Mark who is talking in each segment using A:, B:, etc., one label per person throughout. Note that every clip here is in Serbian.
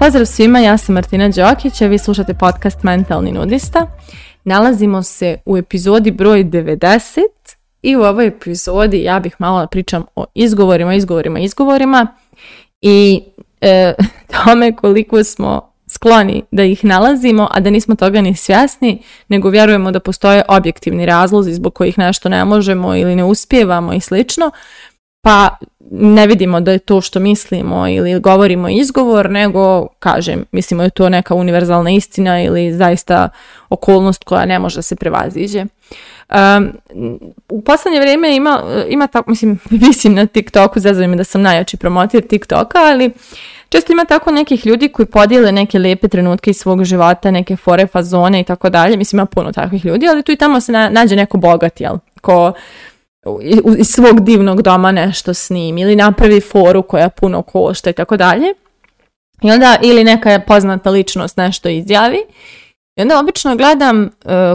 A: Pozdrav svima, ja sam Martina Đokić, a vi slušate podcast Mentalni nudista. Nalazimo se u epizodi broj 90 i u ovoj epizodi ja bih malo pričam o izgovorima, izgovorima, izgovorima i e, tome koliko smo skloni da ih nalazimo, a da nismo toga ni svjesni, nego vjerujemo da postoje objektivni razlozi zbog kojih nešto ne možemo ili ne uspijevamo i slično, pa ne vidimo da je to što mislimo ili govorimo izgovor, nego, kažem, mislimo je to neka univerzalna istina ili zaista okolnost koja ne može da se prevaziđe. u poslednje vrijeme ima, ima tako, mislim, mislim na TikToku, zazove me da sam najjači promotir TikToka, ali često ima tako nekih ljudi koji podijele neke lijepe trenutke iz svog života, neke forefazone fazone i tako dalje, mislim ima puno takvih ljudi, ali tu i tamo se nađe neko bogat, jel, ko iz svog divnog doma nešto snim ili napravi foru koja puno košta i tako dalje. I onda ili neka poznata ličnost nešto izjavi. I onda obično gledam e,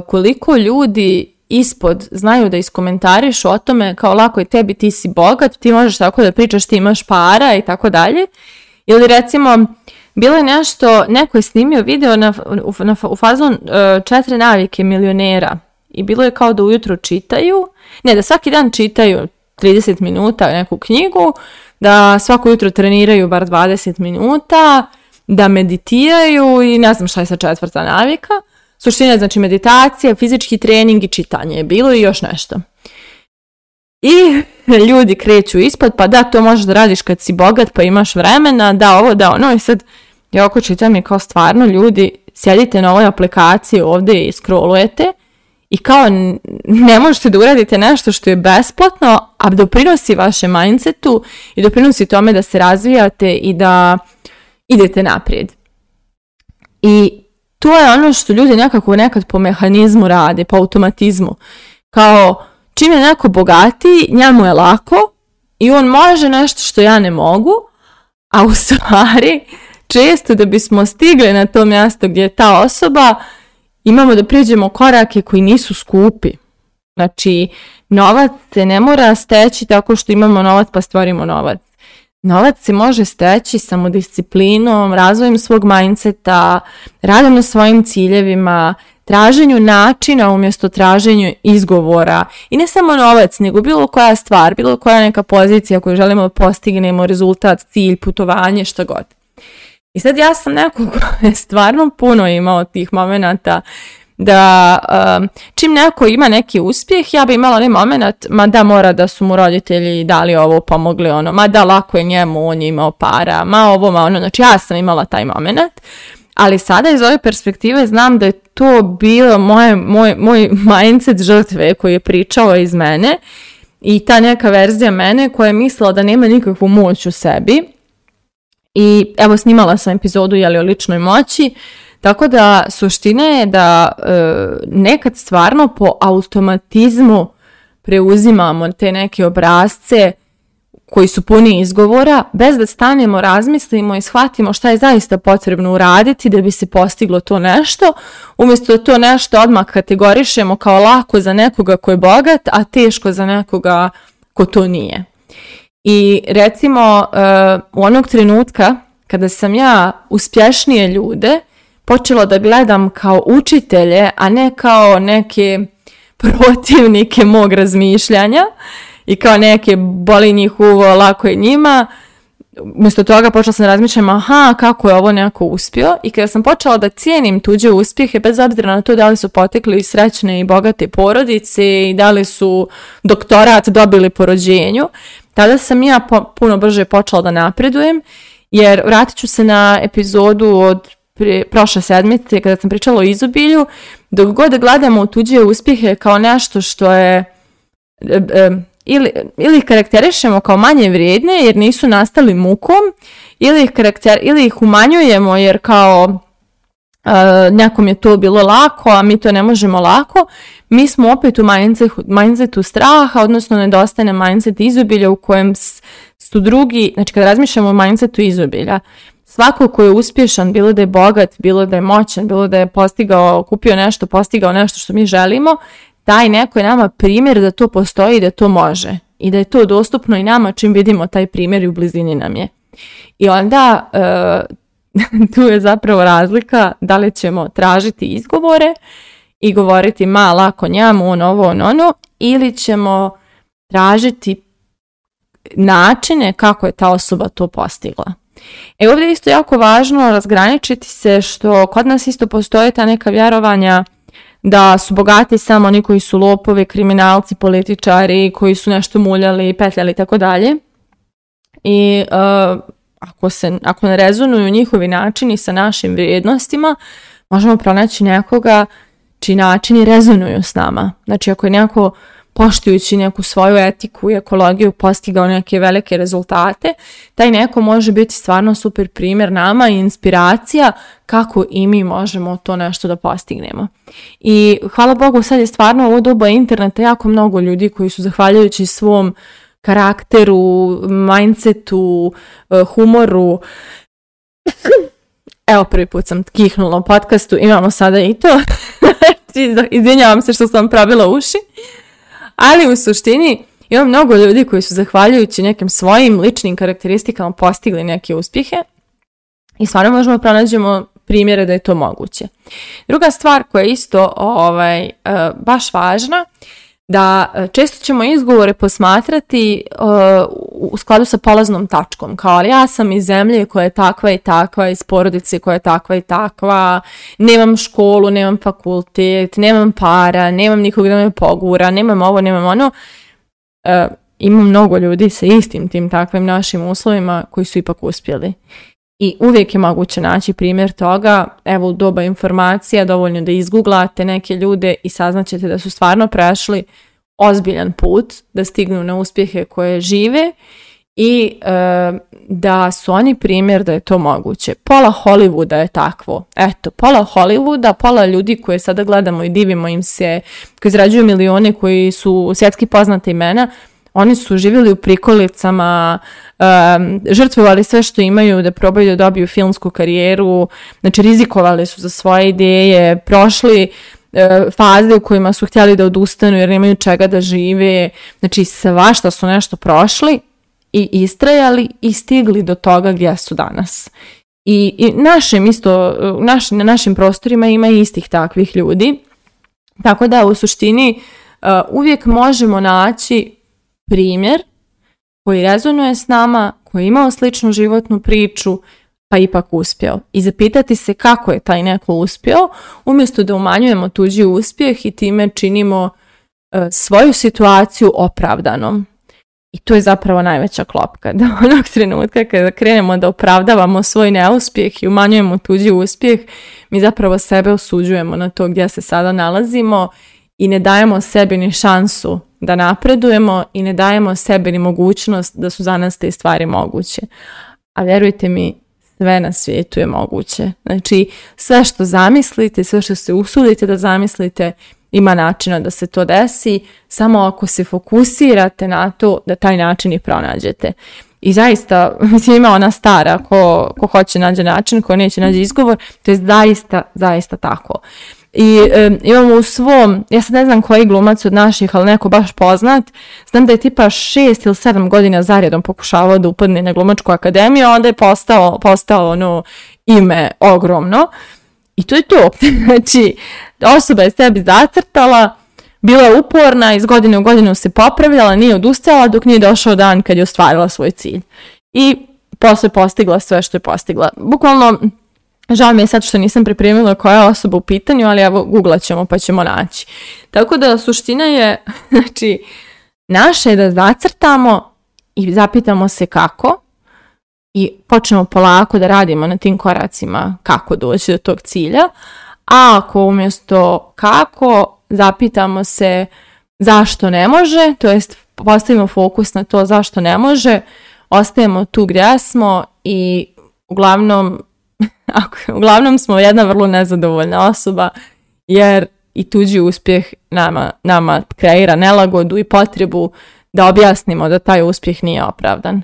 A: koliko ljudi ispod znaju da iskomentariš o tome kao lako je tebi, ti si bogat, ti možeš tako da pričaš, ti imaš para i tako dalje. Ili recimo, bilo je nešto, neko je snimio video na, u, na, fazon uh, četiri navike milionera i bilo je kao da ujutro čitaju, ne, da svaki dan čitaju 30 minuta neku knjigu, da svako jutro treniraju bar 20 minuta, da meditiraju i ne znam šta je sa četvrta navika. Suština je znači meditacija, fizički trening i čitanje je bilo i još nešto. I ljudi kreću ispod, pa da, to možeš da radiš kad si bogat, pa imaš vremena, da ovo, da ono, i sad ja oko čitam je kao stvarno, ljudi, sjedite na ovoj aplikaciji ovdje i scrollujete, i kao ne možete da uradite nešto što je besplatno, a doprinosi vašem mindsetu i doprinosi tome da se razvijate i da idete naprijed. I to je ono što ljudi nekako nekad po mehanizmu rade, po automatizmu. Kao čim je neko bogatiji, njemu je lako i on može nešto što ja ne mogu, a u stvari često da bismo stigli na to mjesto gdje je ta osoba, imamo da pređemo korake koji nisu skupi. Znači, novac se ne mora steći tako što imamo novac pa stvorimo novac. Novac se može steći samodisciplinom, razvojem svog mindseta, radom na svojim ciljevima, traženju načina umjesto traženju izgovora. I ne samo novac, nego bilo koja stvar, bilo koja neka pozicija koju želimo da postignemo, rezultat, cilj, putovanje, što god. I sad ja sam neko ko stvarno puno imao tih momenata da um, čim neko ima neki uspjeh, ja bi imala onaj moment, ma da mora da su mu roditelji dali ovo, pomogli ono, ma da lako je njemu, on je imao para, ma ovo, ma ono, znači ja sam imala taj moment, ali sada iz ove perspektive znam da je to bio moj, moj mindset žrtve koji je pričao iz mene i ta neka verzija mene koja je mislila da nema nikakvu moć u sebi, i evo snimala sam epizodu jeli, o ličnoj moći, tako da suština je da e, nekad stvarno po automatizmu preuzimamo te neke obrazce koji su puni izgovora, bez da stanemo, razmislimo i shvatimo šta je zaista potrebno uraditi da bi se postiglo to nešto, umjesto da to nešto odmah kategorišemo kao lako za nekoga ko je bogat, a teško za nekoga ko to nije. I recimo eh, u onog trenutka kada sam ja uspješnije ljude počela da gledam kao učitelje, a ne kao neke protivnike mog razmišljanja i kao neke boli njih uvo, lako je njima. Umjesto toga počela sam razmišljam aha, kako je ovo neko uspio i kada sam počela da cijenim tuđe uspjehe, bez obzira na to da li su potekli srećne i bogate porodice i da li su doktorat dobili po rođenju, tada sam ja puno brže počela da napredujem, jer vratit ću se na epizodu od prošle sedmice kada sam pričala o izobilju, dok god da gledamo tuđe uspjehe kao nešto što je e, e, ili, ili ih karakterišemo kao manje vrijedne jer nisu nastali mukom, ili ih, karakter, ili ih umanjujemo jer kao Eh, nekom je to bilo lako, a mi to ne možemo lako, mi smo opet u mindsetu, straha, odnosno nedostane mindset izobilja u kojem su drugi, znači kad razmišljamo o mindsetu izobilja, svako ko je uspješan, bilo da je bogat, bilo da je moćan, bilo da je postigao, kupio nešto, postigao nešto što mi želimo, taj neko je nama primjer da to postoji i da to može i da je to dostupno i nama čim vidimo taj primjer i u blizini nam je. I onda eh, tu je zapravo razlika da li ćemo tražiti izgovore i govoriti ma lako njemu, on ovo, on ono, ili ćemo tražiti načine kako je ta osoba to postigla. E ovdje je isto jako važno razgraničiti se što kod nas isto postoje ta neka vjerovanja da su bogati samo oni koji su lopovi, kriminalci, političari, koji su nešto muljali, petljali i tako dalje. I e, ako, se, ako ne rezonuju njihovi načini sa našim vrijednostima, možemo pronaći nekoga čiji načini rezonuju s nama. Znači ako je neko poštujući neku svoju etiku i ekologiju postigao neke velike rezultate, taj neko može biti stvarno super primjer nama i inspiracija kako i mi možemo to nešto da postignemo. I hvala Bogu sad je stvarno ovo doba interneta jako mnogo ljudi koji su zahvaljujući svom karakteru, mindsetu, e, humoru. Evo prvi put sam kihnula u podcastu, imamo sada i to. Znači, izvinjavam se što sam pravila uši. Ali u suštini imam mnogo ljudi koji su zahvaljujući nekim svojim ličnim karakteristikama postigli neke uspjehe i stvarno možemo pronađemo primjere da je to moguće. Druga stvar koja je isto ovaj, e, baš važna da e, često ćemo izgovore posmatrati e, u skladu sa polaznom tačkom, kao ali ja sam iz zemlje koja je takva i takva, iz porodice koja je takva i takva, nemam školu, nemam fakultet, nemam para, nemam nikog da me pogura, nemam ovo, nemam ono. Uh, ima mnogo ljudi sa istim tim takvim našim uslovima koji su ipak uspjeli i uvijek je moguće naći primjer toga. Evo u doba informacija dovoljno da izguglate neke ljude i saznaćete da su stvarno prešli ozbiljan put, da stignu na uspjehe koje žive i e, da su oni primjer da je to moguće. Pola Hollywooda je takvo. Eto, pola Hollywooda, pola ljudi koje sada gledamo i divimo im se, koji izrađuju milione, koji su svjetski poznate imena, oni su živjeli u prikolicama, žrtvovali sve što imaju da probaju da dobiju filmsku karijeru, znači rizikovali su za svoje ideje, prošli e, faze u kojima su htjeli da odustanu jer nemaju čega da žive, znači svašta su nešto prošli i istrajali i stigli do toga gdje su danas. I, i našim isto, na našim prostorima ima istih takvih ljudi, tako da u suštini e, uvijek možemo naći primjer koji rezonuje s nama, koji je imao sličnu životnu priču, pa ipak uspjeo. I zapitati se kako je taj neko uspio, umjesto da umanjujemo tuđi uspjeh i time činimo e, svoju situaciju opravdanom. I to je zapravo najveća klopka, da onog trenutka kada krenemo da opravdavamo svoj neuspjeh i umanjujemo tuđi uspjeh, mi zapravo sebe osuđujemo na to gdje se sada nalazimo i ne dajemo sebi ni šansu da napredujemo i ne dajemo sebi ni mogućnost da su za nas te stvari moguće. A vjerujte mi, sve na svijetu je moguće. Znači, sve što zamislite, sve što se usudite da zamislite, ima načina da se to desi, samo ako se fokusirate na to da taj način i pronađete. I zaista, mislim, ima ona stara, ko, ko hoće nađe način, ko neće nađe izgovor, to je zaista, zaista tako i imamo u svom, ja sad ne znam koji glumac od naših, ali neko baš poznat, znam da je tipa šest ili sedam godina zaredom pokušavao da upadne na glumačku akademiju, onda je postao, ono ime ogromno. I to je to. znači, osoba je sebi zacrtala, bila je uporna, iz godine u godinu se popravljala, nije odustala dok nije došao dan kad je ostvarila svoj cilj. I posle postigla sve što je postigla. Bukvalno, Žao mi je sad što nisam pripremila koja osoba u pitanju, ali evo, googlat ćemo pa ćemo naći. Tako da suština je, znači, naše je da zacrtamo i zapitamo se kako i počnemo polako da radimo na tim koracima kako doći do tog cilja, a ako umjesto kako zapitamo se zašto ne može, to jest postavimo fokus na to zašto ne može, ostajemo tu gdje smo i uglavnom Uglavnom smo jedna vrlo nezadovoljna osoba jer i tuđi uspjeh nama, nama kreira nelagodu i potrebu da objasnimo da taj uspjeh nije opravdan.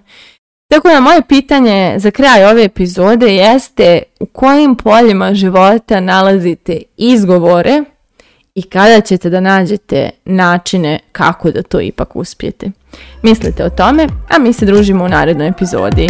A: Tako da moje pitanje za kraj ove epizode jeste u kojim poljima života nalazite izgovore i kada ćete da nađete načine kako da to ipak uspijete. Mislite o tome, a mi se družimo u narednoj epizodi.